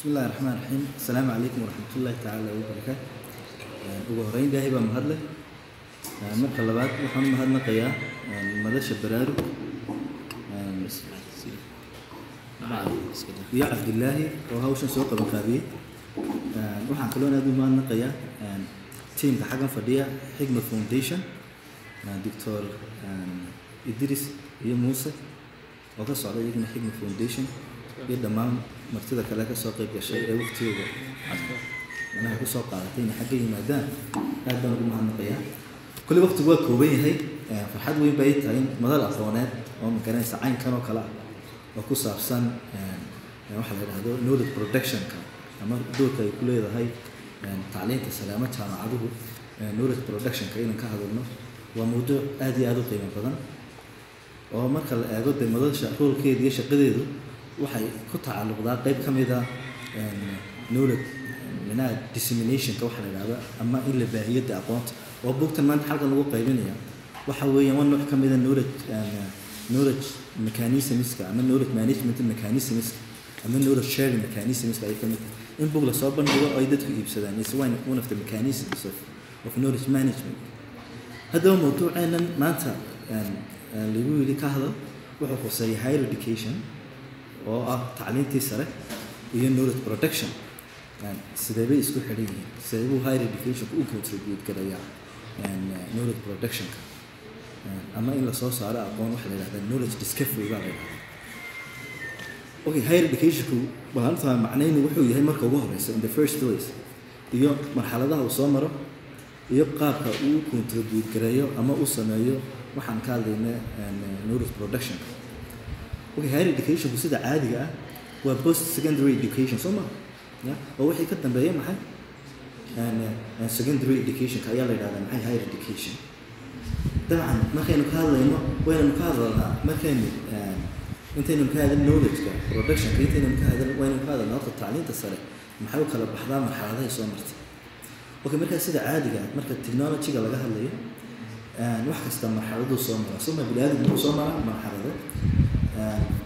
bismi illahi raxmaan raxiim assalaamu calaykum waraxmatullaahi tacaala wabarakaatu ugu horeyn ilaahay baa mahad leh marka labaad waxaan mahadnaqayaa madasha baraarug iyo cabdilaahi oo hawshan soo qaban qaabiyey waxaan kaloo aad u mahadnaqayaa tiimka xaggan fadhiya xigma foundation. Doctor idris iyo muuse. Oo ka socda iyaguna xigma foundation iyo dhammaan martida kale ka soo qayb gashay ee waqtigooda. Manaha ku soo qaadatay inay xagga yimaadaan aad baan ugu mahadnaqayaa. Kulli waqtigu waa kooban yahay farxad weyn bay tahay in madal aqooneed oo magaranaysa caynkan oo kale ah oo ku saabsan waxa la yidhahdo knowledge productionka ama doorka ay ku leedahay tacliinta salaamo jaamacaduhu knowledge productionka inaan ka hadalno waa mawduuc aad iyo aada u qiimo badan. Oo marka la eego dee madasha roolkeeda iyo shaqadeedu waxay ku tacalluqdaa. Qeyb ka mid a knowledge minaha disseminationka waxa la yidhahda ama in la baahiyo de aqoonta oo buugtan maanta xalkan lagu qaybinaya waxa weeyaan waa nooc ka mid a knowledge knowledge mechanismska ama knowledge management mechanismska ama knowledge sharing mechanismska ay ka mid tahay. In buug la soo bandhigo ay dadku iibsadaan is one one of the mechanisms of, of knowledge management. Haddaba mawduuceenan maanta lagu yidhi ka hadal wuxuu khuseeya higher education oo ah tacliintii sare iyo knowledge production sidee bay isku xidhan yihiin? Sidee buu higher educationka u contribute garayaa knowledge productionka ama in la soo saaro aqoon waxa la yidhahdaa knowledge discovery baa la yidhahdaa okay higher educationku balantaa macnaynu wuxuu yahay marka ugu horeysa in the first place iyo marxaladaha uu soo maro iyo qaabka uu contribute gareeyo ama u sameeyo waxaan ka hadlayna knowledge productionka higher educationku sida caadiga ah waa post secondary education soo ma? Ya oo wixii ka dambeeya maxay? Secondary educationka ayaa la yidhahdaa maxay higher education? Dabcan markaynu ka hadlayno waynanu ka hadalnaa markaynu intaynu ka hadal knowledgeka productionka intaynu ka hadal waynu ka hadalnaa horta tacliinta sare maxay u kala baxdaa marxaladahay soo martay? Okay markaa sida caadiga marka technologyga laga hadlayo wax kasta marxaladuu soo mara soma bini aadamku soo mara marxalado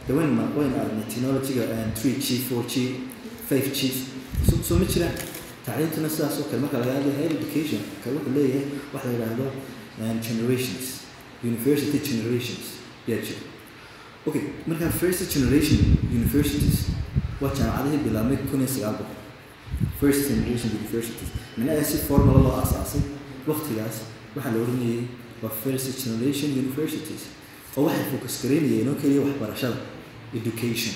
dawayn waynu aragnay technologyga three g four g five g soo ma jiraan. Tacliintuna sidaas oo kale marka laga hadlayo higher education ka wuxuu leeyahay waxa la yidhaahdo generations university generations. Yaa jira okay marka first generation universities waa jaamacadihii bilaabmay kun iyo sagaal boqol. First generation universities. Micnaha si formula loo aasaasay waqtigaas waxaa la oranayay waa first generation universities oo waxay focus gareynayeen oo keliya waxbarashada education.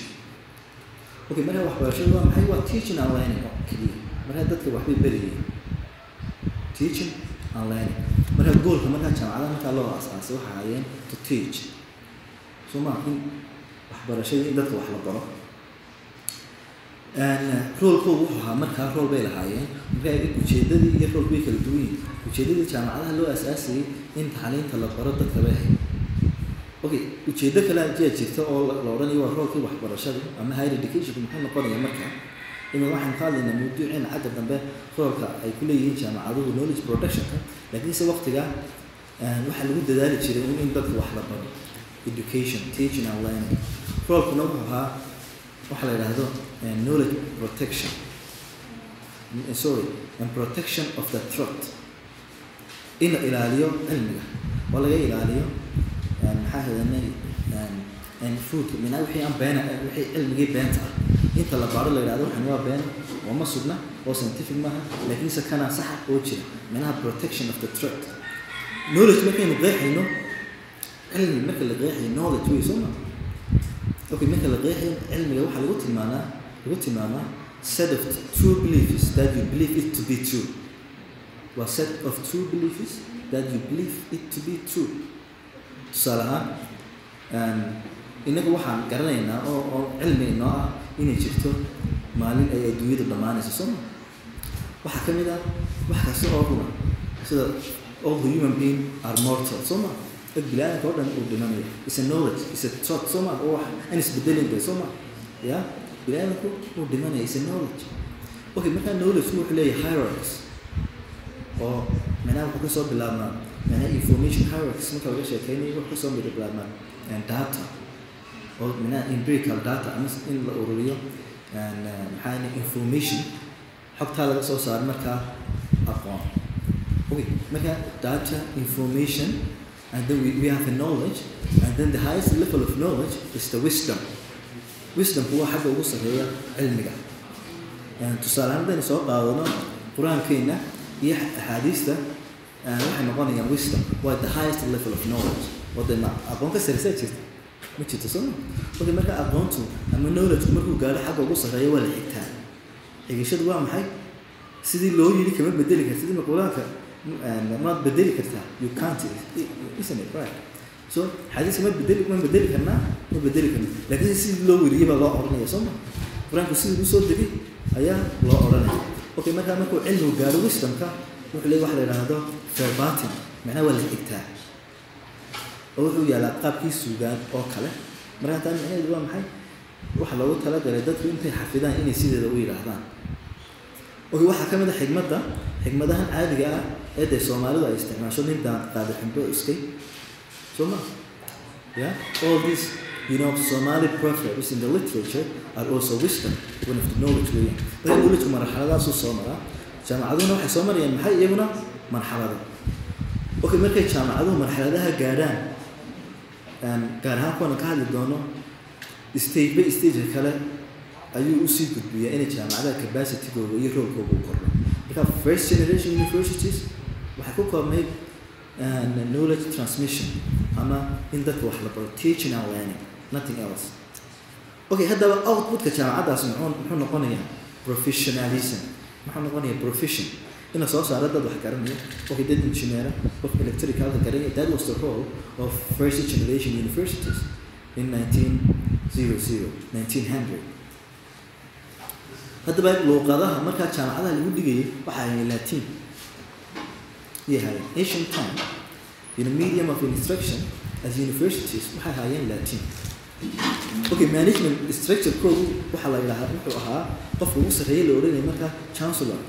Okay marka waxbarashada waa maxay? Waa teaching and learning oo keliya marka dadka waxbay berayeen teaching and learning marka goolka markaa jaamacadaha markaa loo aasaasay waxay ahaayeen to teach. Soo ma in waxbarashada in dadka wax la baro. Roolkoodu wuxuu ahaa markaa rool bay lahaayeen markaa ujeedadii iyo roolku way kala duwan yihiin ujeedadii jaamacadaha loo asaasayay in tacliinta la baro dadka bay ahayd okay ujeedo kale ayaa jirta oo la odhanayo waa roolkii waxbarashada ama higher educationku muxuu noqonayaa markaa ima waxaan ka hadlaynaa mawduuciina xagga dambe roolka ay ku leeyihiin jaamacaduhu knowledge productionka laakiinse waqtiga waxaa lagu dadaali jiray in dadka wax la baro. Education teaching and learning. Roolkuna wuxuu ahaa waxa la yidhaahdo knowledge protection. Sorry and protection of the throat. In la ilaaliyo cilmiga oo laga ilaaliyo maxaa hadanay food minaa wixii aan beena wixii cilmigii beenta ah. Inta la baaro la yidhahdo waxan waa been oo ma sugna oo scientific maaha laakiinse kana saxa oo jira. Minaha protection of the throat. Knowledge markaynu qeexayno cilmi marka la qeexayo knowledge wey soo ma okay marka la qeexayo cilmiga waxaa lagu tilmaanaa lagu tilmaamaa set of true beliefs that you believe it to be true. Waa set of true beliefs that you believe it to be true tusaale ahaan innagu waxaan garanaynaa oo oo cilmi inoo ah inay jirto maalin ay adduunyadu dhammaanayso soo ma? Waxaa ka mid ah wax kasta sida all human being are mortal soo ma? Dad bini-aadamka oo dhan uu dhimanayo is a knowledge is a thought soo ma? Oo wax aan isbedelin bay soo ma? Ya? Bini-aadamku uu dhimanaya is a knowledge. Okay markaa knowledge wuxuu leeyahay hierarchies oo macnaha wuxuu ka soo bilaabmaa macnaha information hierarchies marka laga sheekeynayo wuxuu ka soo bilaabmaa data. Oo macnaha empirical data ama in la ururiyo. Uh, maxaa information xogtaa laga soo saaray markaa aqoon. Okay marka data information and then we, we have the knowledge and then the highest level of knowledge is the wisdom. Wisdomku waa xagga ugu sarreeya cilmiga. Tusaale ahaan haddaynu soo qaadano qur'aankeena iyo axaadiista waxay noqonayaan wisdom. Waa the highest level of knowledge. Wada ma aqoon ka sareysaa jirta ma jirto soo ma okay marka aqoontu ama knowledgeku markuu gaaro xagga ugu sarreeya waa la xigtaa xigashadu waa maxay sidii loo yidhi kama bedeli kartid ima qur'aanka maad bedeli kartaa you can't isn't it? Right. So xadiiska ma bedeli ma bedeli karnaa ma bedeli karna laakiin sidii loo weriyey baa loo odhanaya soo ma qur'aanku sidii u soo degay ayaa loo odhanaya okay markaa markuu cilmigu gaaro wisdomka wuxuu leeyahy waxa la yidhaahdo verbatim macnaha waa la xigtaa oo wuxuu yaalaa qaabkii suugaan oo kale. Markaa taa micnaheedu waa maxay? Waxa loogu talagalay dadku intay xafidaan inay sideeda u yidhaahdaan okay waxaa ka mid a xigmadda xigmadahan caadiga ah ee dee soomaalidu ay isticmaasho nintaan qaada ximbo iskay. Soo ma yeah all these you know Somali proverbs in the literature are also wisdom one of the knowledge weeyaan marka knowledge marxaladaasuu soo maraa jaamacaduna waxay soo marayaan maxay iyaguna marxalada. Okay markay jaamacaduhu marxaladaha gaadhaan gaar ahaan kuwana ka hadli doono stage by stage kale ayuu u sii gudbiyaa inay jaamacadaha capacitygooda iyo roolkooda u kordho marka first generation universities waxay ku koobnayd knowledge transmission ama in dadka wax la baro teaching and learning nothing else. Okay haddaba outputka jaamacaddaas muxuu noqonayaa professionalism muxuu noqonayaa profession in la soo saaro dad wax garanaya okay dad engineera qof electricalka garanaya that was the role of first generation universities in 1900 1900 haddaba luuqadaha markaa jaamacadaha lagu dhigayay waxa ahay latin. Yahay ancient time in a medium of instruction as universities waxay ahaayeen latin. Okay management structure-koodu waxaa la yidhahaa wuxuu ahaa qofka ugu sarreeya la odhanaya markaa chancellor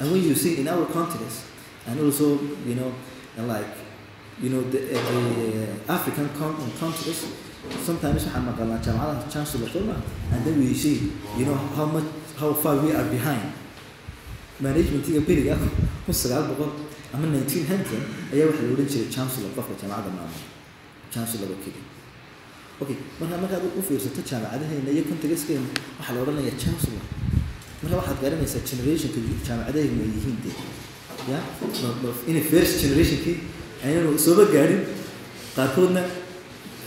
and when you see in our context and also you know like you know the, uh, uh, African con context sometimes and then we see you know how much how far we are behind. Managementiga beriga kun sagaal boqol ama nineteen hundred ayaa waxaa la odhan jiray chancellor qofka jaamacadda maamula chancellor oo keliya okay marka markaad u fiirsato jaamacadaheena iyo contextkeena waxaa la odhanayaa chancellor marka waxaad garanaysaa generationka jaamacadaheena ay yihiin dee ya? Inay first generationkii aynanu sooba gaadhin qaarkoodna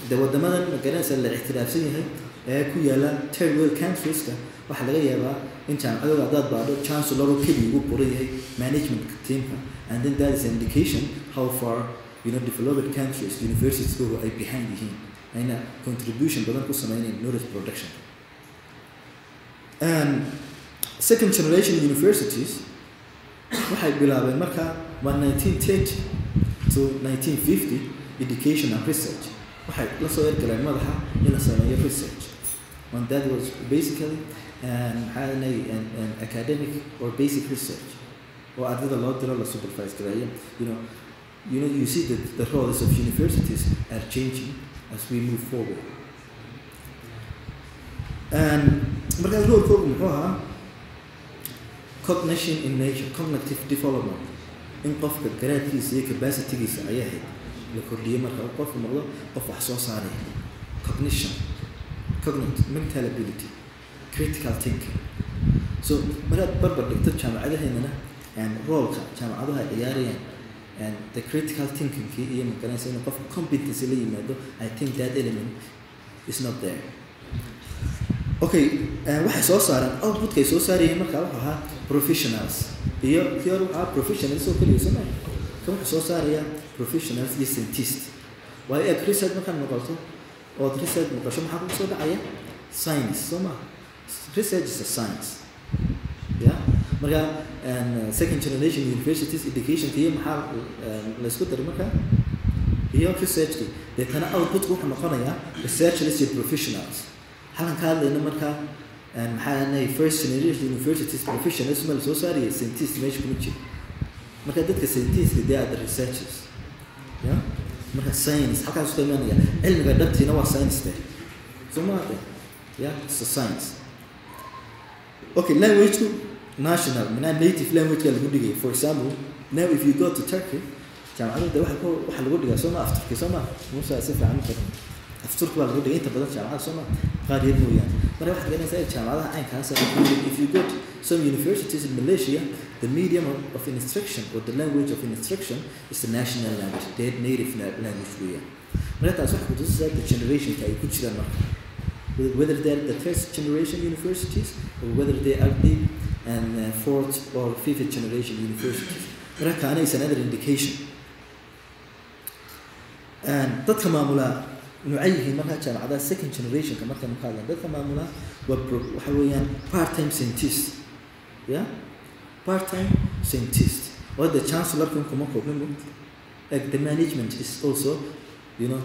de wadamadan magaranaysa la ixtiraafsan yahay. Ee ku yaalla third world countrieska waxaa laga yaabaa in jaamacadooda haddaad baadho chancellor keliya ugu qoran yahay management teamka. And then that is an indication how far you know developed countries universitieskogu ay behind yihiin. Ayna contribution badan ku sameynayn knowledge production. And second generation universities waxay bilaabeen marka waa 1930 to 1950 education and research. Waxay la soo ergaleen madaxa in la sameeyo research. And that was basically maxaa an, an academic or basic research. Oo ardayda loo diro la supervise gareeyo you know you know you see that the roles of universities are changing as we move forward. And markaa roolkoogu muxuu ahaa cognition in nature cognitive development. In qofka garaadkiisa iyo capacitygiisa ayaa ahayd la kordhiyey marka qofku noqdo qof wax soo saaraya cognition cognitive mental ability critical thinking. So markaad barbar dhigto jaamacadaheennana roolka jaamacaduhu ay ciyaarayaan the critical thinkingkii iyo magaranaysa inuu qofka competency la yimaado i think that element is not there okay waxay soo saareen outputka ay soo saarayeen markaa wuxuu ahaa professionals. Iyo kii hore wuxuu ahaa professionals oo keliya soo maaha kan wuxuu soo saarayaa professionals iyo scientist. Waayo eeg research markaad noqoto ood research noqosho maxaa kugu soo dhacaya? Science soo maha research is a science. Yeah marka second generation universities educationka iyo maxaa laysku daray marka? Iyo researchki deetana outputku wuxuu noqonayaa researchers iyo professionals halkan ka hadlayna markaa maxaa nahay first generation universities professionals ma la soo saaraya scientist meesha kuma jiro. Marka dadka scientiska they are the researchers ya? Marka science halkaas ka imanaya cilmiga dhabtiina waa science de soo maade ya? It's a science. Okay language-ku national minaa native language-ka lagu dhigaya for example now if you go to turkey jaamacadda waxa ku waxa lagu dhigaa soo ma afturki soo ma? Musa si fiican u karin afturki baa lagu dhigay inta badan jaamacadda soo ma qaar yar mooyaane. Marka waxaad garanaysaa in jaamacadaha caynkaas if you go to some universities in Malaysia the medium of, instruction or the language of instruction is the national language their native la- language weeyaan marka taas waxay kutusaysaa the generationka ay ku jiraan marka. Whether they're the first generation universities or whether they are the and uh, fourth or fifth generation universities. Marka kaana is another indication. And dadka maamula nuucay yihiin markaa jaamacadaha second generationka markaynu ka hadlan dadka maamula waa waxa weeyaan part time scientist. yeah part time scientist or the chancellorkan kuma like the management is also you know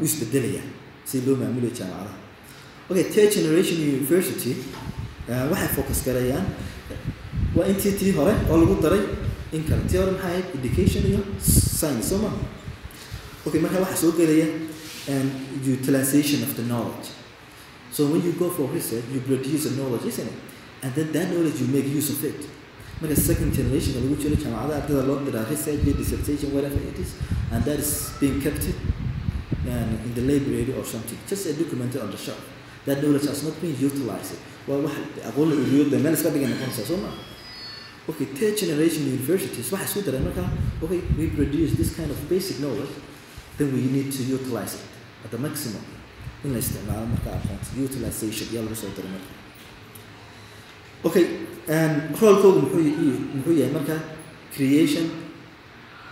u isbedelaya si loo maamulayo jaamacadaha okay third generation university. waxay focus garayaan waa intii tii hore oo lagu daray in kale tii hore maxay ahayd education iyo science. soo ma okay marka waxaa soo gelaya um, utilization of the knowledge. So when you go for research you produce a knowledge isn't it? And then that knowledge you make use of it. Marka second generation lagu jiro jaamacadaha ardada loo diraa research dissertation whatever it is and that is being kept um, in the library or something just a documented on the shelf. That knowledge has not been utilized. Waa wax aqoon la dee meel iska dhigan noqonaysa soo ma okay third generation universities waxay isku dareen markaa okay we produce this kind of basic knowledge then we need to utilize it the maximum. In la isticmaalo marka aqoonta utilization yaa lagu soo daray marka. Okay roolkoodu muxuu muxuu yahay marka creation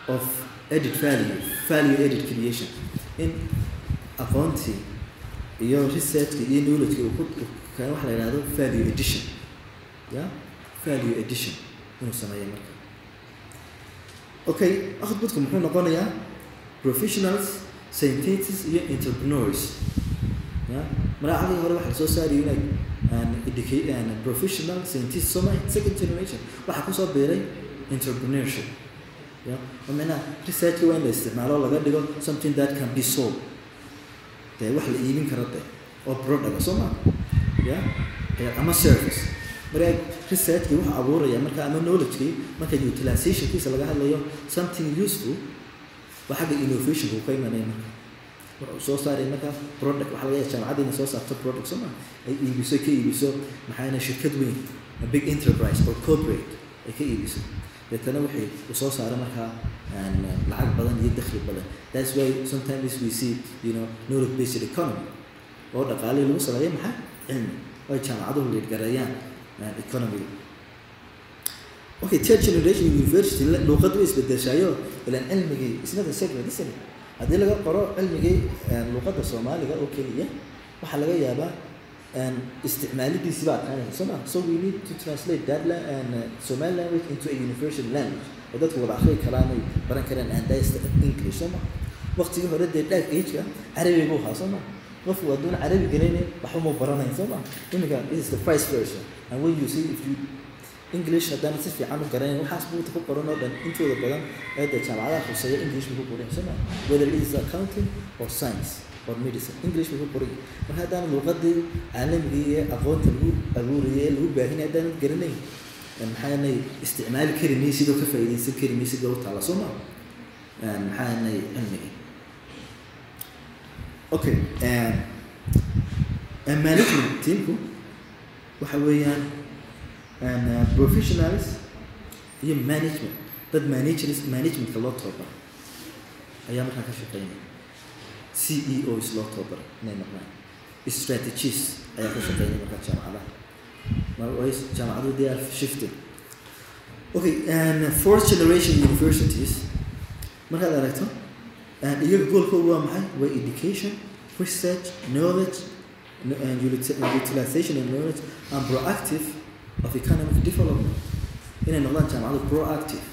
of added value value added creation. In aqoontii iyo researchka iyo knowledge uu ku kan waxa la yidhahdo value addition ya? Value addition inuu sameeyo marka. Okay akhbudku muxuu noqonayaa professionals scientists iyo entrepreneurs. Ya magaacadii hore waxaa la soo saarayay inay professional scientist soo mahay second generation. Waxaa ku soo biiray entrepreneurship. Micnaha researchka waa in la isticmaalo laga dhigo something that can be sold dee wax la iibin karo dee oo product soo ma ya ama service. Marka researchkii wuxuu abuuraya marka ama knowledgekii marka utilizationkiisa laga hadlayo something useful waa xagga innovationka uu ka imanaya marka wuxuu soo saaray marka product waxaa laga jaamacadda inay soo saarto product soo ma ay iibiso ka iibiso maxayna shirkad weyn big enterprise or corporate ay ka iibiso. Deetana wixii uu soo saaro markaa lacag badan iyo dakhli badan. That's why sometimes we see you know knowledge based economy oo dhaqaalihii lagu sameeyo maxay cilmi. Oo ay jaamacaduhu leedgareeyaan uh, economy okay third generation university luuqad way isbedeshaayo ilan cilmigii isnada segment isn haddii laga qoro cilmigii luuqadda soomaaliga oo keliya waxaa laga yaabaa isticmaalidiisi baa adkaanaysa soo ma so we need to translate that and, Somali language into a universal language. Oo dadku wada akhri karaan ay baran karaan and that is the English soo ma waqtigii hore dee dark age-ka carabi buu ahaa soo ma qofku hadduuna carabi garanayn waxba ma baranayn soo ma iminka this is the vice versa. And when you see if you English haddana si fiican u garanayn waxaas buuta ku qoran oo dhan. Intooda badan ee dee jaamacadaha khuseeya English buu ku qoran soo ma whether it is accounting or science or medicine English buu ku qoran yahay. marka haddaan luuqadii caalamigii iyo aqoonta lagu abuurayay ee lagu baahinay haddaan garanayn ee maxaanay isticmaali kari maysid oo ka faa'iidaysan kari maysid oo u taala soo ma maxaanay cilmigii? Okay management teamku waxa weeyaan professionals. Iyo management. Dad managers managementka loo tababaro ayaa markaa ka shaqeynaya. C e os loo tababaray inay noqdaan. Strategies ayaa ka shaqeynaya markaa jaamacadaha. Jaamacadu they are shifting okay and fourth generation universities. Markaad aragto and iyaga goolkoodu waa maxay? Waa education research knowledge no- and uti- and utilization of knowledge and proactive of economic development. Inay noqdaan jaamacadu proactive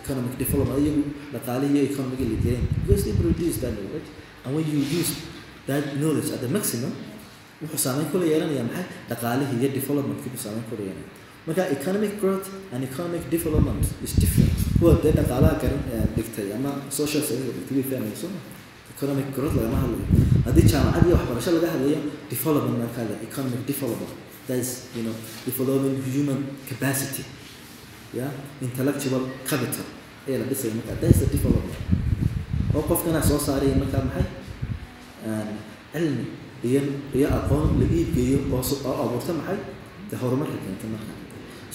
economic development iyagu dhaqaalihi iyo economiga la jireen because they produce that knowledge and when you use that knowledge at the maximum wuxuu saameyn kula yeelanaya maxay dhaqaalihii iyo developmentkii buu saameyn kula yeelanaya marka economic growth and economic development is different. kuwa dee dhaqaalaha garan dhigtay ama social science dhigtay way fahmayaan soo economic growth lagama hadlayo haddii jaamacad iyo waxbarasho laga hadlayo development markaa economic development that is you know developing human capacity. Yeah? Intellectual capital. ayaa la dhisaya marka that is the development. oo qofkana soo saaraya markaa maxay cilmi iyo iyo aqoon la iibgeeyo oo oo abuurta maxay de horumarka keenta marka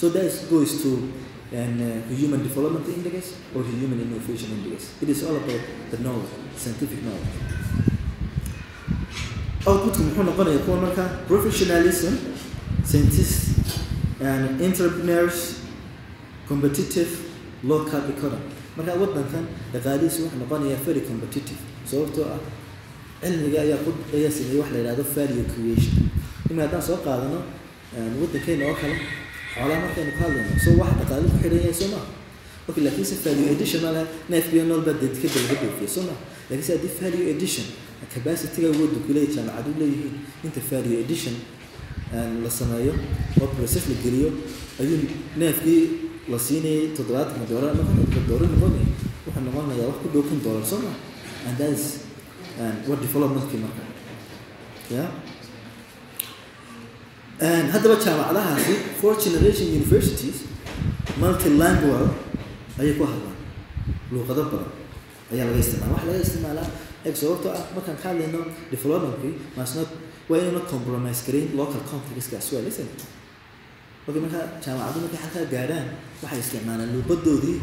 so that is goes to and uh, human development index or human innovation index it is all about the knowledge scientific knowledge. Outputku muxuu noqonaya kuwa marka professionalism scientists and entrepreneurs competitive local economy marka waddankan dhaqaalihiisu wuxuu noqonayaa very competitive. Sababtoo ah cilmiga ayaa ayaa sameeyey wax la yidhahdo value creation. Imika haddaan soo qaadano waddankeena oo kale xoolaha markaynu ka hadlayno so wax dhaqaali ku xidhan yahay soo maa okay laakiinse value addition ma laha neefkiyo nool baa laakiinse haddii value addition capacityga waddanku leeyahay jaamacadu leeyihiin inta value addition la sameeyo oo process la geliyo. Ayuu neefkii la siinayay ama konton doolar noqonaya wuxuu noqonayaa wax ku dhow kun doolar soo maa and that is what developmentkii marka. Yeah? Haddaba jaamacadahaasi four generation universities multilingual ayay ku hadlaan. Luuqado badan ayaa laga isticmaala waxa laga isticmaalaa eg sababtoo ah markaan ka hadlayno developmentkii masnot waa inayna compromise? Gareyn local contextka as well isn't it okay marka jaamacadu markay halkaa gaadhaan waxay isticmaalaan luuqadoodii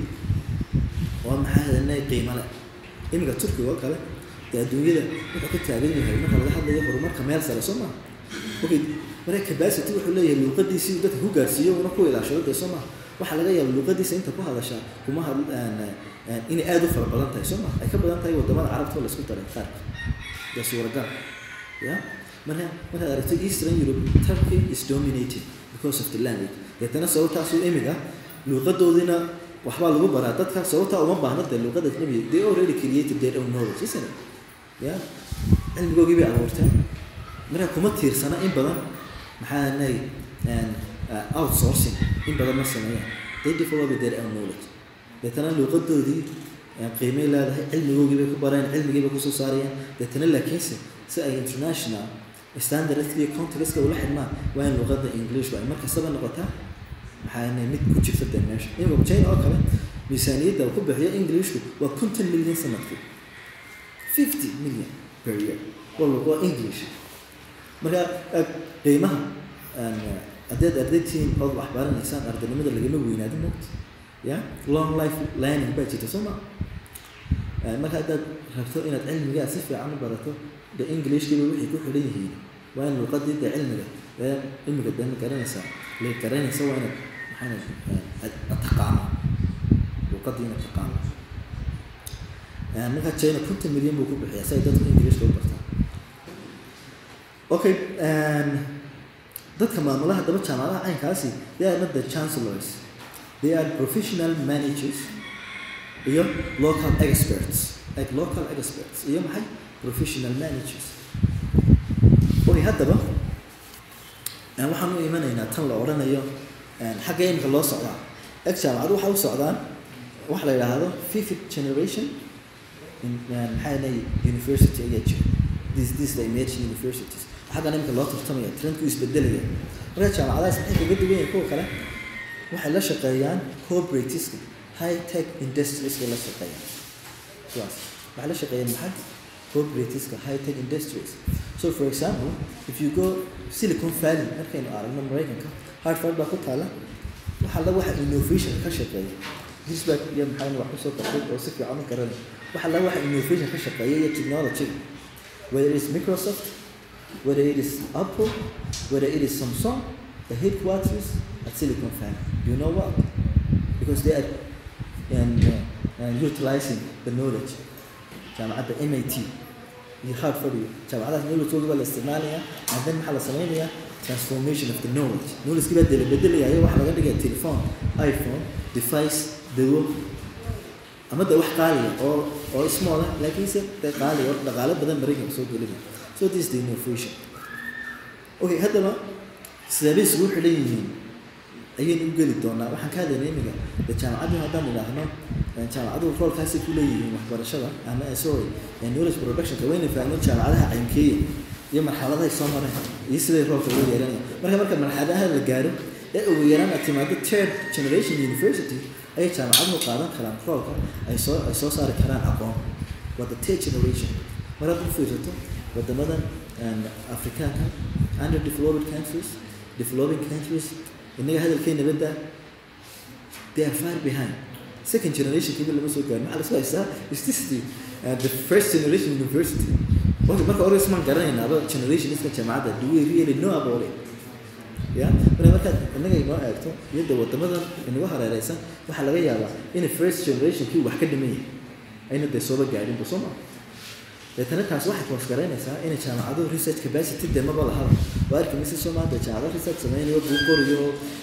oo maxaa hadanay qiimo leh? Iminka turkiga oo kale dee adduunyada wuxuu ka taagan yahay marka laga hadlayo horumarka meel sare soo maa okay marka capacity wuxuu leeyahay luuqadiisii uu dadka ku gaarsiiyo una ku ilaashado dee soo maa waxaa laga yaaba luuqadiisa inta ku hadashaa kuma inay aada u fara badan tahay soo maa ay ka badan tahay waddamada carabta oo la isku daray qaarka dee suuragal. Ya marka markaad aragto eastern europe turkey is dominated because of the language. Deetana sababtaasuu imiga luuqadoodiina waxbaa lagu baraa. Dadka sababtaa uma baahna dee luuqada ajnabiga they already created their own knowledge isn't it? Ya cilmigoogii bay abuurteen marka kuma tiirsana in badan maxaa nay outsourcing. In badan ma sameeyaan. They develop their own knowledge. Deetana luuqadoodii qiimay leedahay. Cilmigoogii bay ku bareen cilmigii bay ku soo saarayaan. Deetana laakiinse si ay international standardska iyo contextka ula xidhmaan waa in luuqada english ay mar kastaba noqotaa maxaa nay mid ku jirta dee meesha imika china oo kale miisaaniyadda ku bixiyo englishku waa konton milyan sannadkii fifty million per year. Waa waa english. Marka qiimaha haddaad ardaytiin ood wax ardaynimada lagama weynaado mogta ya? Long life learning baa jirta soo ma? Marka haddaad rabto inaad cilmigaa si fiican u barato de englishkiiba waxay ku xidhan yihiin waa in luuqadii de cilmiga cilmiga de ma garanaysaa la garanaysa waa inaad maxaana taqaano luuqadii inaad taqaano marka china konton milyan buu ku bixiyaa si ay dadku englishka u bartaan okay dadka maamulaha daba jaamacadaha caynkaasi they are not the chancellors. They are professional managers. Iyo local experts. Like local experts. Iyo maxay professional managers okay haddaba waxaan u imanaynaa tan la odhanayo xagga imika loo socdaa eg jaamacadu waxay u socdaan waxa la yidhaahdo fifth generation maxaa nay university ayaa jira. This this the emerging universities. Xaggan imika loo tartamaya trendku isbedelaya marka jaamacadahaas maxay kaga duwan yahay kuwa kale waxay la shaqeeyaan cooperativeska high tech industrieska la shaqeeyaan. Kuwaas waxay la shaqeeyaan maxay cooperativeska high tech industries. So for example if you go silicon valley markaynu aragno maraykanka hartford baa ku taala. Waxaa la waxa innovation ka shaqeeya. Hisbak iyo maxaa wax ku soo kordhay oo si fiican u garanay waxaa la waxa innovation ka shaqeeya iyo technology. Whether it is microsoft whether it is apple whether it is samsung the headquarters at silicon valley. Do you know what? Because they are and, uh, and utilizing the knowledge jaamacadda mit iyo hartford iyo jaamacadaas knowledge baa la isticmaalaya and then maxaa la samaynayaa? Transformation of the knowledge. Knowledge baa dela bedelayayo waxa laga dhigaya telephone iphone device dawo ama de wax qaaliya oo oo small ah laakiinse de qaaliya oo dhaqaale badan maraykanka soo gelinaya so this is the innovation. Okay haddaba sidaabay isugu xidhan yihiin ayaynu u geli doonaa. Waxaan ka hadlaynay imiga de jaamacaddu haddaan idhaahno jaamacaddu roolkaasay ku leeyihiin waxbarashada ama sorry knowledge productionka wayna faahno jaamacadaha caynkeeya iyo marxaladahay soo mareen iyo siday roolka uga yeelanayaan marka marka marxaladaha la gaaro ee ugu yaraan aad timaado third generation university ayay jaamacaduhu qaadan karaan roolka ay soo ay soo saari karaan aqoon. Waa third generation? Mar hadda u fiirsato wadamadan afrikaanka under developed countries developing countries innaga hadalkeena badda they are far behind. Second generation kiiba lama soo gaarin maxaa la soo haystaa is this the, uh, the first generation university? Marka marka hore ismaan garanaynaaba generation iska jaamacadda. Do we really know about it? Ya marka markaad innaga inoo eegto iyada wadamadan inagu hareereysan waxaa laga yaabaa in first generation kii wax ka dhiman yahay ayna dee sooba gaadhinba soo ma deetana taas waxay koosgaraynaysaa inay jaamacaduhu research capacity dee maba lahaba waa arki mise soo maanta jaamacado research sameynayo buu qoriyo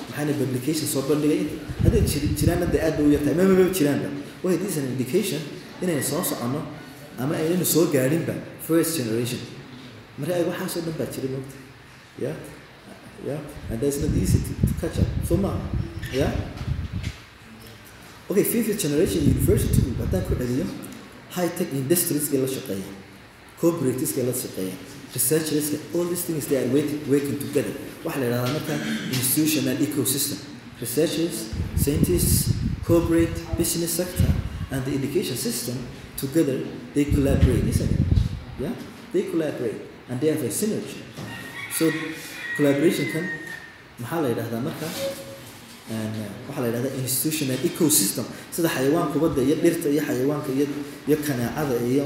maxaana publication soo bandhigay? Hadday jiraanna dee aad bay u yartahay ma maba jiraanba way this an indication inayna soo soconno ama aynanu soo gaadhinba first generation. Marka ay waxaasoo dhan baa jira moogta ya ya and that's not easy to, to catch up. So ma ya. Okay fifth generation university haddaan ku celiyo high tech industrieska la shaqeeya corporateska la shaqeeya researcherska all these things they are working, together. Waxaa la yidhahdaa marka institutional ecosystem. Researchers scientists corporate business sector and the education system together they collaborate isn't it? Yeah they collaborate and they have a synergy. So collaboration kan maxaa la yidhahdaa marka? Waxaa la yidhahdaa institutional ecosystem. Sida xayawaankuba iyo dhirta iyo xayawaanka iyo iyo kanaacada iyo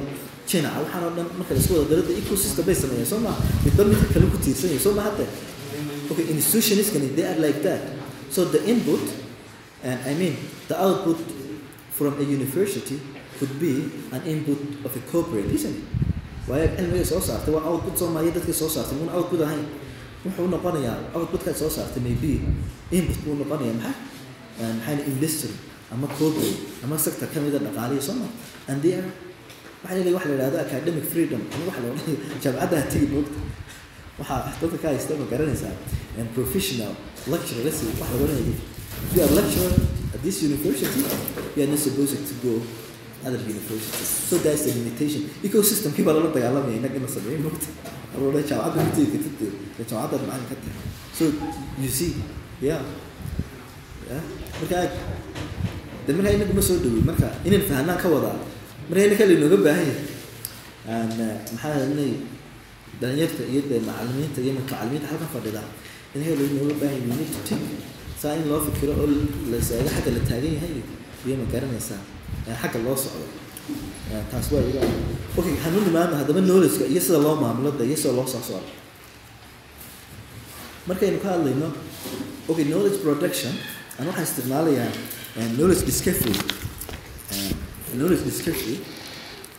jinaca waxaan oo dhan marka la isku wada darada ecosystem bay sameeyeen soo maa midba midka kale ku tiirsan yahay soo ma hadda okay institutionskani they are like that. So the input and I mean the output from a university could be an input of a corporate isn't it? Waayo cilmiga soo saartay? Waa output soo maayo dadkii soo saartay muuna output ahayn. Wuxuu noqonayaa outputkaad soo saartay maybe input buu noqonayaa maxaa? Maxaa industry ama corporate ama sector ka mida dhaqaalihi soo maa and they are waxaa leeyahay waxa la yidhahdo academic freedom. Ama waxa la odhanaya jaamacadda tigi moogta waxaa dadka ka haysta ma garanaysaa. And professional lecturer let's say waxa laga odhanaya if you are lecturer at this university you are not supposed to go other universities. So that's the limitation. Ecosystem kii baa lala dagaalamaya innaga ina sameeyo moogta arooda jaamacadda ku tegi kartid ee jaamacadda macalin ka tahay. So you see yeah. Yeah. Marka de marka inagu ma soo dhawey marka inaan fahanaan ka wadaa marka inaka lainooga baahan yahay. Maxaa inay dhalinyarta iyo dee macalimiinta iyo mutacalimiinta halkan fadhida inaka lainooga baahan yahay think saa in loo fikiro oo la isaago xagga la taagan yahay iyo ma garanaysaa xagga loo socdo. Taas waa iga okay hanu nimaadno haddaba knowledgeka iyo sida loo maamulo da iyo sida loo soo socdo. Markaynu ka hadlayno okay knowledge production an waxaan isticmaalayaa knowledge discovery knowledge discovery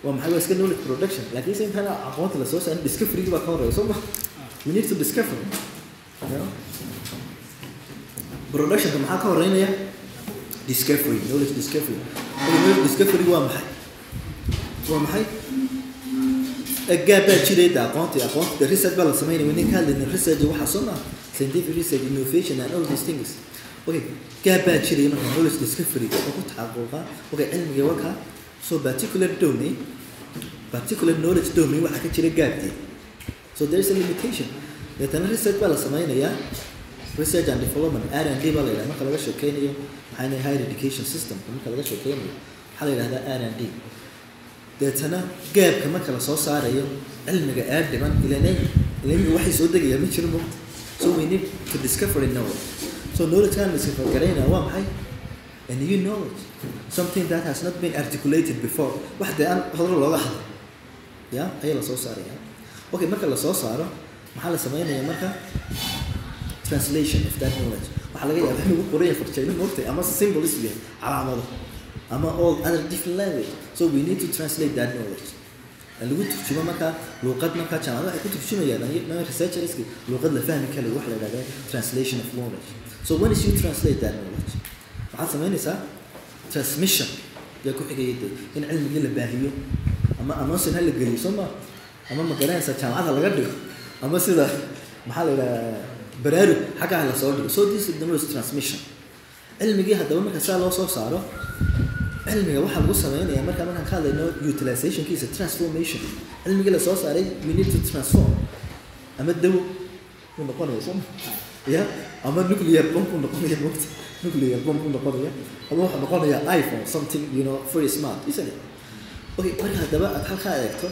waa maxay waa iska knowledge production. Laakiin se intaan aqoonta la soo saarin discoverygi baa ka horreeya soo ma we need to discover productionka maxaa ka horeynaya discovery knowledge discovery. Knowledge discovery waa maxay waa maxay gaab baa jirayda aqoonta aqoonta research baa la sameynaya nin ka hadlayna research waxaa soo maa scientific research innovation and all these things okay gaab baa jiraya marka knowledge discovery oo ku taxaquuqa okay cilmiga waka so particular domain particular knowledge domain waxaa ka jira gaabteed so there is a limitation. Deetana research baa la sameynayaa research and development r and d baa la yidhaha marka laga shekeynayo maxaa higher education system marka laga shekeynayo waxaa la yidhahdaa r and d deetana gaabka marka la soo saarayo cilmiga aad dhiman ilan cilmiga waxay soo degayaa ma jiro mogta so we need to discover a knowledge so knowledge kaan discover garaynaa waa maxay? A new knowledge something that has not been articulated before. Wax dee aan hodro looga hadlo ya ayaa la soo saaraya okay marka la soo saaro maxaa la sameynaya marka? Translation of that knowledge. Waxaa laga yaabaa in lagu qoraya farjayno moogtay ama symbols yahay calaamado ama all other different language. So we need to translate that knowledge. Lagu turjumo markaa luuqad markaa jaamacada waxay ku turjumayaan researcherski luuqad la fahmi kale wax la yidhahda translation of knowledge so when is you translate that knowledge? Waxaad samaynaysaa transmission. Yaa ku xigaya de in cilmigii la baahiyo. Ama announcing ha la geliyo soo ma? Ama ma garanaysaa jaamacada laga dhigo? Ama sida maxaa la yidhaha baraarug xaggaha la soo dhigo? So this is the most transmission. Cilmigii haddaba marka saa loo soo saaro cilmiga waxaa lagu sameynaya markaa markaan ka hadlayno utilizationkiisa transformation. Cilmigii la soo saaray we need to transform. Ama dawo. Uu noqonaya soo ma? Ya ama nuclear bomb uu noqonaya mogta nuclear bomb uu noqonaya. Ama wuxuu noqonaya iphone something you know very smart isn't it? Okay marka haddaba aad halkaa eegto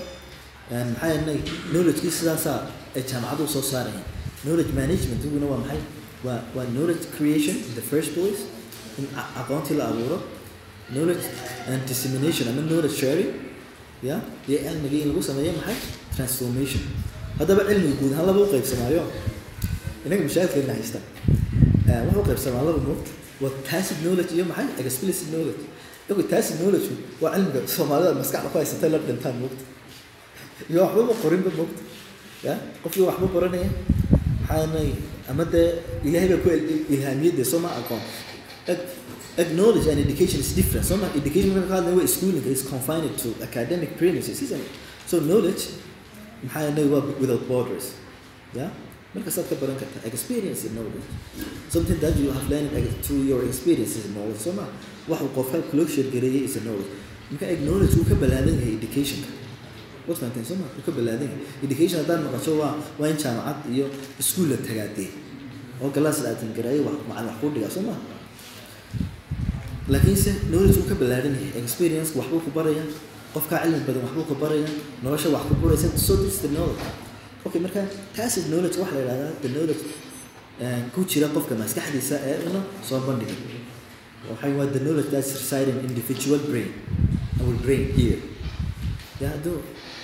maxaa yeelay knowledge-kii sidaasaa ay jaamacadu soo saarayaan knowledge management iguna waa maxay? Waa waa knowledge creation in the first place in aqoontii la abuuro. Knowledge and dissemination ama knowledge sharing ya iyo cilmigii in lagu sameeyo maxay? Transformation. Haddaba cilmiga guud ahaan laba u qaybsamaayo inaga mashaakilkeena haysta. Wuxuu qaybsamaa laba moogta waa tacit knowledge iyo maxay? Explicit knowledge. Iyagu tacit knowledge waa cilmiga soomaalida maskaxda ku haysatay la dhintaan moogta iyo waxbaba qorinba moogta ya qofkii waxba baranaya maxaanay ama dee ilaahay baa ku il- ilhaamiyey dee soo ma aqoon acknowledge and education is different. So ma education waa schooling is confined to academic premises isn't it? So knowledge without borders. Yeah markasaad ka baran kartaa experience knowledge something that you have learned through your experience is knowledge. So ma wax uu qofka kula sheergareeyay is knowledge. Marka acknowledge wuu ka balaadan yahay educationka waad fahanteen soo ma wuu ka balaadan yahay. Education haddaad maqasho waa waa in jaamacad iyo iskuul la tagaadee oo galaas la aatin gareeyo wax macalin wax kuu dhigaa. Soo ma laakiinse knowledge wuu ka ballaaran yahay experience waxbuu ku baraya qofkaa cilmi badan waxbuu ku baraya nolosha wax ku baraysa so this is the knowledge okay marka tacit knowledge waxaa la yidhahdaa the knowledge eh, ku jira qofka maskaxdiisa ee una soo bandhigay waxay waa the knowledge that's residing in individual brain our brain here. Ya hadduu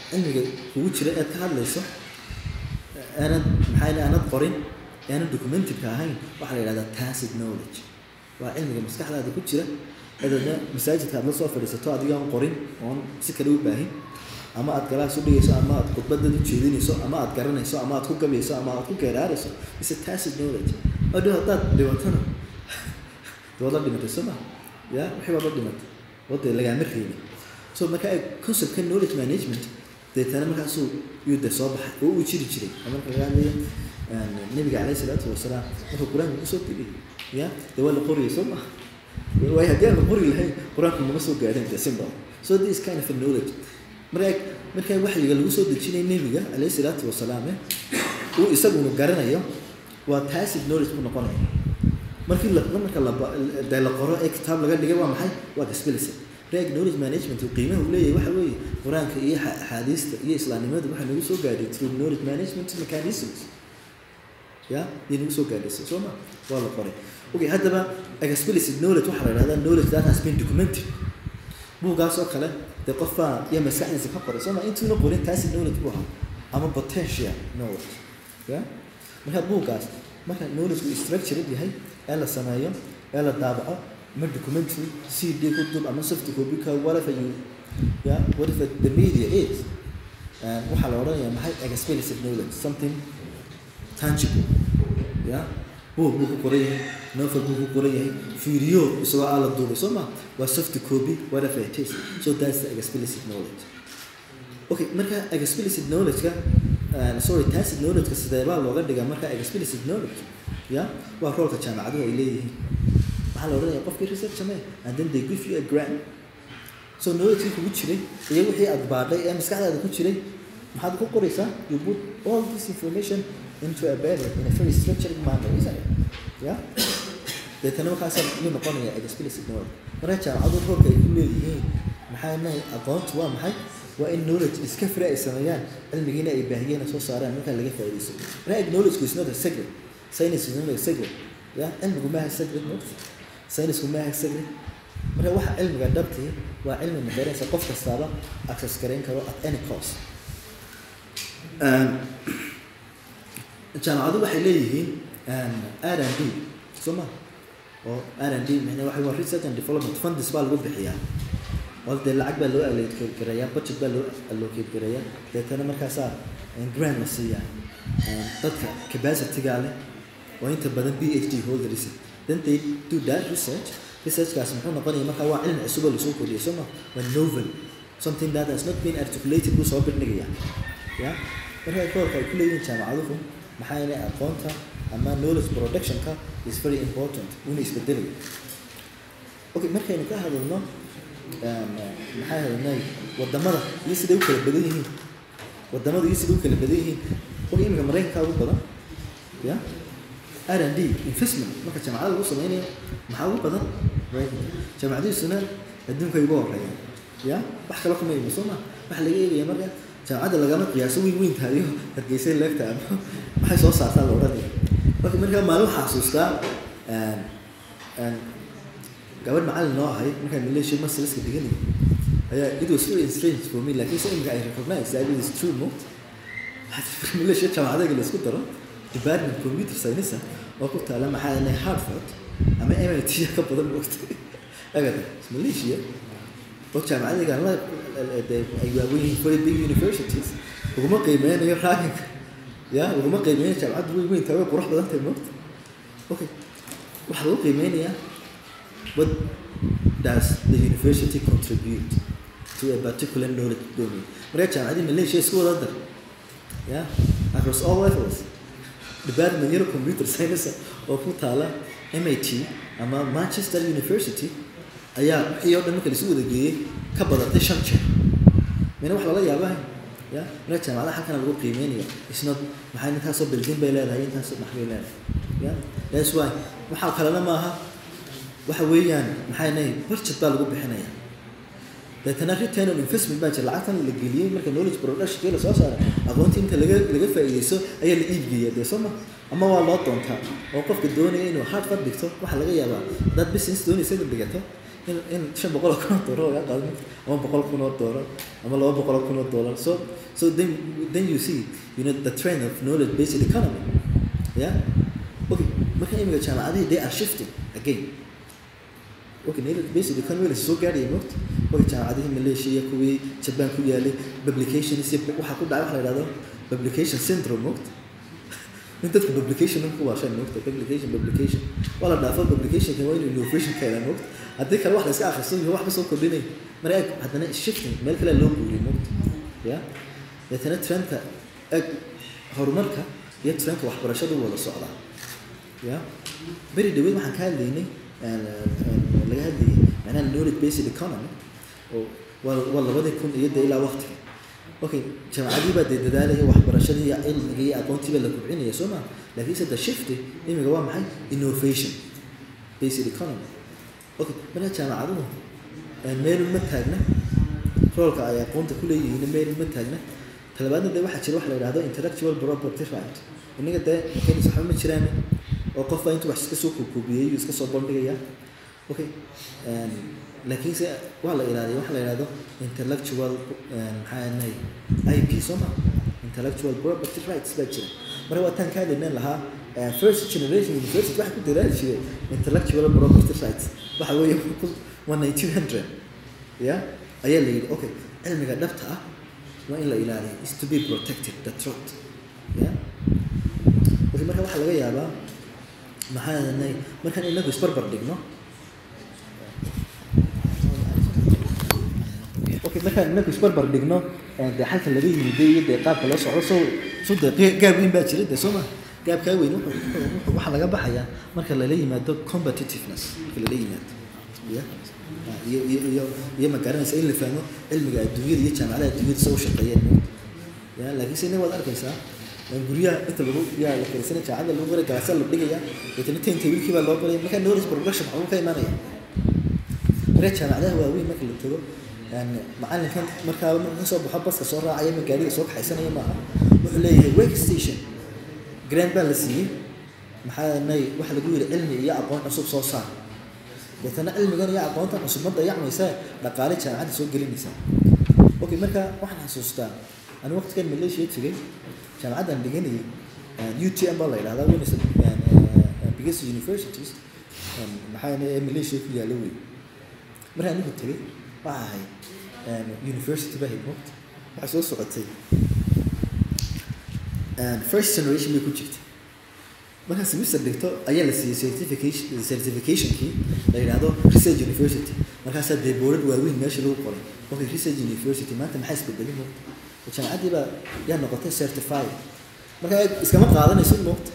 cilmiga kugu jira eed ka hadlayso aanad maxaa aanad qorin aanad documented-ka ahayn waxaa la yidhahdaa tacit knowledge. Waa cilmiga maskaxdaada ku jira eedadna masaajidka aad la soo fadhiisato adigaan qorin oon si kale u baahin ama aad galaas u dhigayso ama aad khudbadad u jeedinayso ama aad garanayso ama aad ku gabayso ama aad ku geeraarayso ise tacit knowledge. Adho haddaad dhimatona dee waad dhimatay soo ya wixii waad dhimatay. Wade lagaama reebin? So marka conceptka knowledge management deetana markaasuu yuu de soo baxay oo uu jiri jiray. Marka laga hadlayo nabiga calayhi salaatu wasalaam markuu qur'aanka ku soo degay ya dee waa la qoriyay soo ma? Waayo haddii aan la qori lahayn qur'aanku nama soo gaadhin de simple so this kind of knowledge marka marka waxyiga lagu soo dejinay nebiga calayhi salaatu wasalaam eh, uu isaguna garanayo waa tacit knowledge ku noqonaya. Markii marka dee la qoro ee kitaab laga dhigay waa maxay? Waa explicit marka knowledge management qiimaha uu waxa weeye qur'aanka iyo xa- axaadiista iyo islaamnimadu waxay nagu soo gaadhay through knowledge management mechanisms. Ya iyo nagu soo gaadhaysay soo ma? Waa la qoray. Okay haddaba explicit knowledge waxaa la yidhahdaa knowledge that has been documented. Buuggaas oo kale dee qof baa iyo maskaxdiisa ka qoray soo ma intuuna qorin taasi knowledge buu ahaa ama potential knowledge ya marka buuggaas marka knowledge uu structured yahay ee la sameeyo ee la daabaco ama documentary cd ku dub ama soft copy ka whatever you ya whatever the media is and waxaa la odhanayaa maxay explicit knowledge something tangible ya buug buu ku qoran yahay. Novel buu ku qoran yahay. Video isagoo aa la duubay soo ma? Waa soft copy whatever it is so that's the explicit knowledge. Okay marka explicit knowledge-ka uh, sorry tacit knowledge-ka sidee baa looga dhigaa? Marka explicit knowledge ya? Waa roolka jaamacaduhu ay leeyihiin. Waxaa la odhanaya qofkii research samee and then they give you a grant. So knowledge-kii kugu jiray iyo wixii aad baadhay ee maskaxdaada ku jiray maxaad ku qoraysaa? You put all this information into a better in a very structured manner isn't it? Yeah? Deetana markaasaa yuu noqonaya explicit knowledge marka jaamacadu roolka ay ku leeyihiin maxaa nahay aqoontu waa maxay waa in knowledge iska fira ay sameeyaan cilmigiina ay baahiyeen soo saaraan markaa laga faa'iidaysto marka knowledge is not a secret. Science is not a secret. Ya cilmigu maaha secret moogta science-ku maaha secret. Marka waxa cilmiga dhabtii waa cilmi magaranaysa qof kastaaba access garayn karo at any cost jaamacadu waxay leeyihiin r and d soo ma? Oo r and d waxa waa research and development fundis baa lagu bixiyaa. Oo dee lacag baa loo allocate gareeyaa budget baa loo allocate gareeyaa deetana markaasaa grant la siiyaa dadka capacity-gaa leh oo inta badan b h d holders. Then they do that research. Researchkaas muxuu noqonaya markaa waa cilmi cusub oo la soo kordhiyay soo ma? Waa novel something that has not been articulated buu soo bandhigaya ya marka koorka ay ku leeyihiin jaamacaduhu maxaa yeelay aqoonta ama knowledge productionka is very important una isbedelaya okay markaynu ka hadalno maxaa hadalnay waddamada iyo siday u kala badan yihiin. Wadamadu iyo siday u kala badan yihiin. Okay iminka maraykanka ugu badan ya? R and d investment marka jaamacada lagu sameynayo maxaa ugu badan? Maraykanka jaamacadiisuna adduunka ay ugu horeeyaan ya? Wax kale kuma imo soo ma? Waxa laga eegaya marka jaamacadda lagama qiyaaso weyn weyn tahayo hargeysay leegta ama waxay soo saartaa la odhanaya marka markaa maalin waxaa xasuustaa gabadh macallin noo ahay markaan malaysia masterska dhiganay ayaa it was very strange for me laakiin se imika I recognize that it is true mo malaysia jaamacadaga la isku daro department computer science oo ku taala maxaa leh Harvard ama MIT ka badan moogta agada malaysia oo jaamacadaga la ay waaweyn very big universities. Uguma qiimeynayo ranking ya uguma qiimeynayo jaamacad weyn weyn tahay qurux badan tahay moogta okay waxaa lagu qiimeynayaa what does the university contribute to a particular knowledge domain? Marka jaamacadii malaysia isku wada dar ya across all levels department yaro computer science oo ku taala MIT ama Manchester University ayaa wixii oo dhan marka lasu wada geeyey ka badatay shan jeer. Mina wax lala yaabaa ya marka jaamacadaha halkan lagu qiimeynaya. Isna maxay intaasoo building bay leedahay intaasoo maxbay leedahay. Ya that's why. Waxaa kalena maaha waxa weeyaan maxay nahay budget baa lagu bixinaya. Deetana return on investment baa jira lacagtan la geliyey marka knowledge production la soo saaray aqoontii inta laga laga faa'iideysto ayaa la iibgeeya dee soo ma ama waa loo doontaa oo qofka doonaya inuu Harvard dhigto waxaa laga yaabaa. Dad business doonaysa inuu dhigato in in shan boqol oo kun oo doolar laga qaado ama boqol kun oo doolar ama laba boqol oo kun oo doolar so so then then you see you know the trend of knowledge based economy. Yeah? Okay marka imika jaamacadihii they are shifting again. Okay knowledge based economy la soo gaadhaya moogta okay jaamacadihii malaysia kuwii japan ku yaalay publications waxaa ku dhacay waxa la yidhahdo publication syndrome moogta in dadka publication ku waashaan moogta publication publication waa la dhaafo publication kan waa inuu innovation keena moogta haddii kale wax la iska akhristo iyo waxba soo kordhinay mara eg haddana shifting meel kale loo guuriyo moogta ya deetana trendka eg horumarka iyo trendka waxbarashadu wada socdaa ya beri dhaweed waxaan ka hadlaynay laga hadlayay macnaha knowledge based economy oo waa waa labadii kun iyo dee ilaa waqtiga okay jaamacadii baa dee dadaalaya waxbarashadii iyo cilmiga iyo aqoontii baa la kobcinaya soo ma? Laakiin sadda shifti imiga waa maxay? Innovation. Based economy. Okay marka jaamacaduhu meel ma taagna. Roolka ay aqoonta ku leeyihiin meel ma taagna. Talabaadna dee waxaa jira wax la yidhahdo intellectual property right. Innaga dee kenis waxba ma jiraan oo qof baa intuu wax iska soo koobiyey iska soo bandhigaya. Okay laakiin se waa la ilaaliya waxa la yidhahdo intellectual maxaa nahay ip soo ma intellectual property rights baa jira. Marka waa taan kaa dhignan lahaa first generation university waxay ku dadaali jiray intellectual property rights. Waxa weeye waa nineteen hundred. Ya ayaa la yidhi okay. Cilmiga dhabta ah waa in la ilaaliyo. Is to be protected the truth. Ya marka waxaa laga yaabaa maxaa nahay markaan inagu isbarbar dhigno okay markaan inagu isbarbar dhigno dee xalka laga yimiday dee qaabka loo socdo so so dee gaab weyn baa jira dee soo ma gaabkaa weyn wuxuu waxaa laga baxayaa marka lala yimaado competitiveness? Marka lala yimaado iyo iyo iyo iyo ma garanaysa in la fahmo cilmiga adduunyada iyo jaamacadaha adduunyada soo shaqeeyeen ya laakiin se waad arkaysaa guryaha inta lagu yaa la karisanay jaacada lagu baray galaasa la dhigaya deetana tenta wiilkii baa loo baraya markaa knowledge production waxbuu ka imanaya marka jaamacadaha waaweyn marka la tago macalinkan markaa marka ka soo baxo baska soo raacaya ma gaariga soo kaxaysanaya maaha wuxuu leeyahay wake station grand baa la siiyey maxaa nay waxa lagu yidhi cilmi iyo aqoon cusub soo saar. Deetana cilmigan iyo aqoontan cusub ma dayacmaysa dhaqaale jaamacadda soo gelinaysaa okay marka waxaan xasuustaa ani waqtigan malaysia tegay jaamacaddan dhiganayay UTM baa la yidhahdaa winners biggest universities maxaa malaysia ku yaalla wey marka anigu tegay waxa ahayd university baa hidmoogta waxaa soo socotay first generation bay ku jirtay markaa semester dhigto ayaa la siiyey certification certificationkii la yidhaahdo research university. Markaasaa dee boorad waaweyn meesha lagu qoray okay research university maanta maxaa isbedelay moogta jaamacaddii baa yaa noqotay certified. Markaa iskama qaadanayso moogta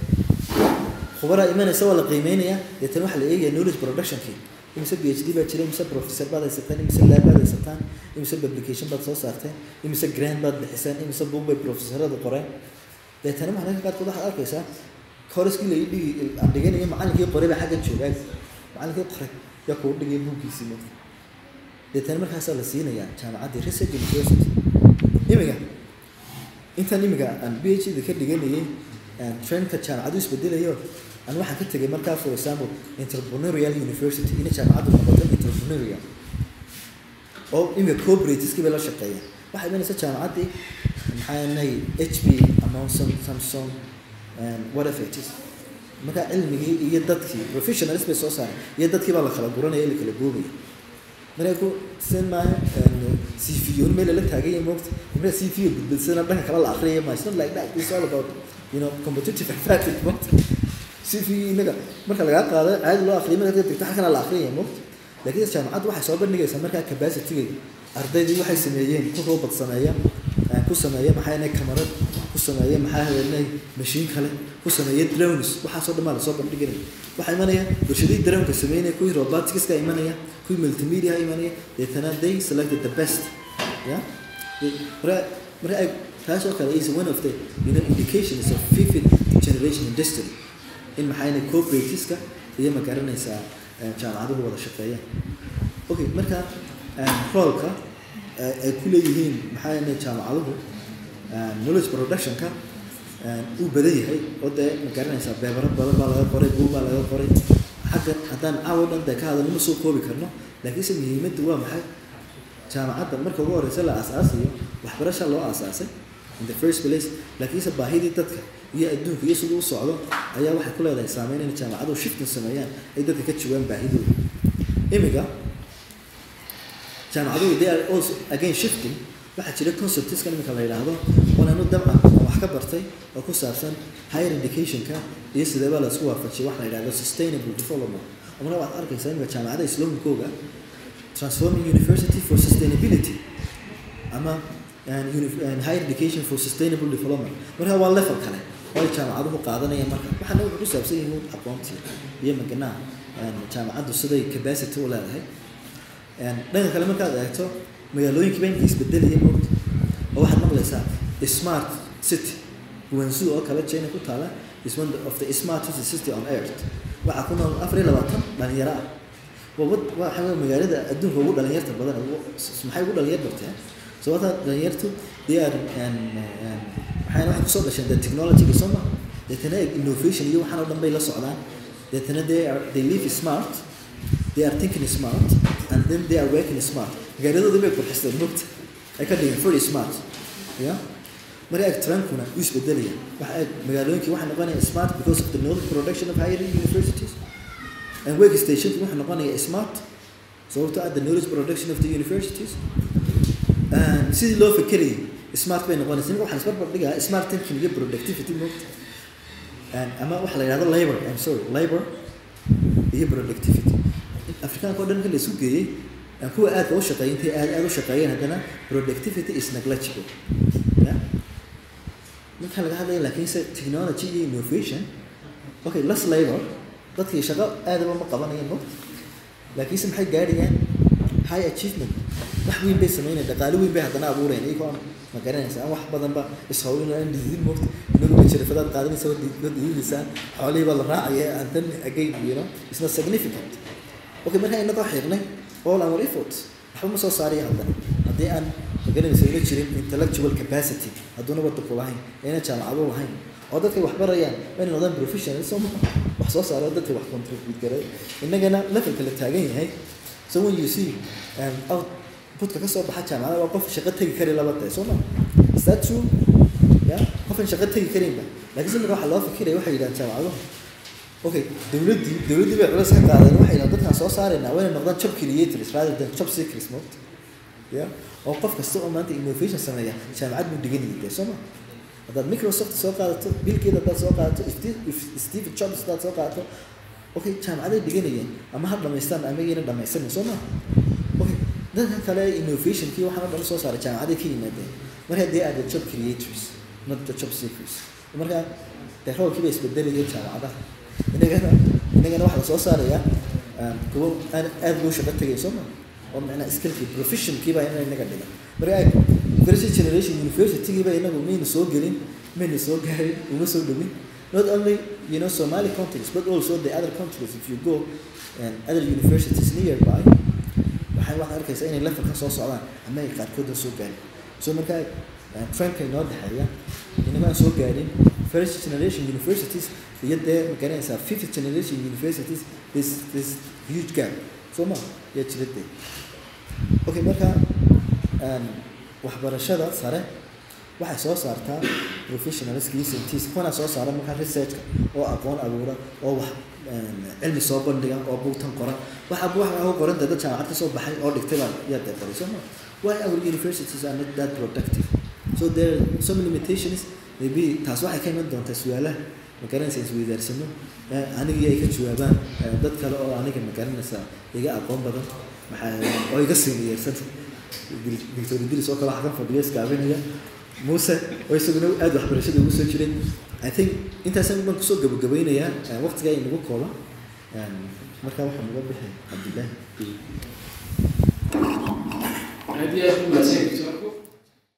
khubaraa imanaysa waa la qiimeynayaa deetana waxaa la eegaya knowledge productionkii imise b h d baa jira imise professor baad haysataan imise lab baad haysataan imise publication baad soo saarteen imise grant baad bixiseen imise book bay professorada qoreen deetana mararka qaarkood waxaad arkaysaa koriskii lai dhigi aan dhiganayo macallinkii qoray baa xagga joogaa macallinkii qoray yaa kuu dhigay buuggiisii marka deetana markaasaa la siinayaa jaamacaddii research university imiga intaan imiga aan b h da ka dhiganayay trendka jaamacadu isbedelayo aan waxaan ka tegay markaa for example entrepreneurial university ina jaamacaddu noqoto entrepreneurial. Oo imiga cooperatiskii bay la shaqeeyaan. Waxay imanaysa jaamacaddii maxaa nahay h p amonson samsung whatever it is. Markaa cilmigii iyo dadkii professionals bay soo saareen. Iyo dadkii baa la kala guranaya la kala googaya markaa ku sen maaha c v on meel la taaganya moogta markaa c v gudbadsadana dhanka kale la akhriyaya ma it's not like that. It's all about you know competitive advantage moogta v inaga marka lagaa qaado caadi loo akriyo marka degto halkana la akhriyaya moogta laakiin jaamacaddu waxay soo bandhigaysaa markaa capacity ardaydii waxay sameeyeen ku roobad sameeya ku sameeya maxaa inay kamarad ku sameeya maxaa hadanay mashiin kale ku sameeya drones. Waxaasoo dhan baa la soo bandhiganaya waxaa imanaya warshadihii droneka sameynaya kuwii roboticska imanaya kuwii multimedia imanaya deetana they selected the best ya? Marka marka ay taasoo kale is one of the you know indications of fifth generation industry in maxaa inay cooperativeska iyo ma garanaysaa jaamacaduhu wada shaqeeyaan okay marka roolka ay ku leeyihiin maxaa jaamacaduhu knowledge productionka uu badan yahay. Oo dee ma garanaysaa beebaro badan baa laga qoray buug baa laga qoray. Xagga haddaan caawo dhan dee ka hadalno ma soo koobi karno. Laakiinse muhiimaddu waa maxay? Jaamacadda marka ugu horeysa la aasaasayo waxbarasha loo aasaasay in the first place. Laakiinse baahidii dadka iyo adduunka iyo siduu u socdo ayaa waxay ku leedahay saameyn in jaamacaduhu shiftin sameeyaan ay dadka ka joogaan baahidooda. Imiga jaamacaduhu they are also again shifting waxaa jira conceptiskan iminka la yidhaahdo oon anu dabcan aan wax ka bartay oo ku saabsan higher educationka iyo sideebaa la isku wax la yidhahdo sustainable development. Oo marka waxaad arkaysaa iminka jaamacada isloominkooga transforming university for sustainability ama higher education for sustainable development. Marka waa level kale oo ay jaamacaduhu qaadanayaan marka. Waxaana wuxuu ku saabsan yihiin aqoontii iyo maganaha jaamacaddu siday capacity u leedahay. Dhanka kale markaad eegto magaalooyinkii baa imika isbedelaya moogta oo waxaad maqlaysaa smart city. Guwanzuu oo kale china ku taala is one of the smartest city on earth. Waxaa ku nool afar iyo labaatan dhalinyaro ah. Wabad waxa wey magaalada adduunka ugu dhalinyarta badan maxay ugu dhalinyar barteen? Sababta dhalinyartu they are waxayna waxay ku soo dhasheen the technology-ga soo ma? Deetana innovation iyo waxaan oo dhan bay la socdaan. Deetana they are they live smart they are thinking smart and then they are working smart. Magaaladooda bay qurxisteen mogta ay ka dhigeen very smart ya marka ag trankuna wuu isbedelaya. Waxa ag magaalooyinkii waxay noqonaya smart because of the knowledge production of higher universities. And work stationki wuxuu noqonaya smart sababto ah the knowledge production of the universities. And sidii loo fekerayay smart bay noqonaysa ninka waxaan isbarbar dhigaa smart thinking iyo productivity mogta ama waxa la yidhahdo labor i'm sorry labor iyo productivity. Afrikaanka o dhan ka la isu geeyey kuwa aadka u shaqeeya intay aad aad u shaqeeyeen haddana productivity is negligible. Ya? Marka laga hadlaya laakiinse technology iyo innovation okay less labor dadkii shaqo aadaba ma qabanayaan mo. Laakiinse maxay gaadhayaan high achievement wax weyn bay sameynayaan dhaqaale weyn bay haddana abuurayaan iyagoo aan ma garanaysa aan wax badanba ishawlin aan dhididin moogta inagu jarifadaad qaadanaysa wad diidaysaan xoolihii baa la raacaya and then again you know it's not significant. Okay markaa inagoo xiirnay all our efforts waxba ma soo saaraya haddana. Haddii aan magaranaysa ina jirin intellectual capacity hadduuna waddanku lahayn ayna jaamacado lahayn oo dadkay wax barayaan wayna noqdaan professional soo ma wax soo saaro dadka wax contribute garay. Innagana levelka la taagan yahay. So when you see um, outputka ka soo baxa jaamacada waa qof shaqo tegi kari laba soo ma true? Ya qofan shaqo tegi karinba laakiin si marka waxa loo fikiraya waxay yidhahan jaamacaduhu okay dowladdii dowladdii bay culeys ka qaadeen waxay yidhahan dadkaan soo saaraynaa wayna noqdaan job creators rather than job seekers moogta ya oo qof kasta oo maanta innovation sameeya jaamacad buu dhigan yahay dee soo ma haddaad microsoft soo qaadato billkeed haddaad soo qaadato steve jobs haddaad soo qaadato okay jaamacaday dhiganayeen ama ha dhamaystaan ama dhamaysanin soo ma okay dadkan kale innovationkii waxaan o dhan soo saaray jaamacaday ka yimaadeen. Marka they are the job creators not the job seekers. Marka dee roolkii bay isbedelayeen jaamacadaha inagana inagana waxaa la soo saarayaa kuwo aan aad loo shaqo tegay soo ma oo macnaa skillkii professionkii baa ina inaga dhigan marka first generation universitygii baa inagu mayna soo gelin mayna soo gaarin uma soo dhowin. Not only you know Somali countries but also the other countries. If you go and other universities nearby waxay waxaad arkaysaa inay levelka soo socdaan? Ama ay soo gaarin so markaa trendka inoo dhexeeya inamaan soo gaarin first generation universities iyo dee ma garanaysaa fifth generation universities this this huge gap. Soo ma yaa jira dee. Okay marka waxbarashada sare waxay soo saartaa professionalskii scientist kuna soo saara markaa researchka oo aqoon abuura oo wax cilmi soo bandhiga oo buugtan qora. Waxa waxa ku qoran dad jaamacad ka soo baxay oo dhigtay baa yaa dee qoray ma? Why our universities are not that productive? So there are some limitations. Maybe taas waxay ka iman doontaa su'aalaha. Magaranaysa isweydaarsano anigii ay ka jawaabaan. Dad kale oo aniga magaranaysa iga aqoon badan. Maxaa oo iga siiniyeysan victor idris oo kale waxaa ka fadhiya iskaabinaya muuse oo isaguna aada waxbarashada ugu soo jiray i think intaasan baan ku soo gabagabeynayaa waqtigaa inagu kooban. Markaa waxaa naga bixi cabdillaahi aad iyo aad u mahadsan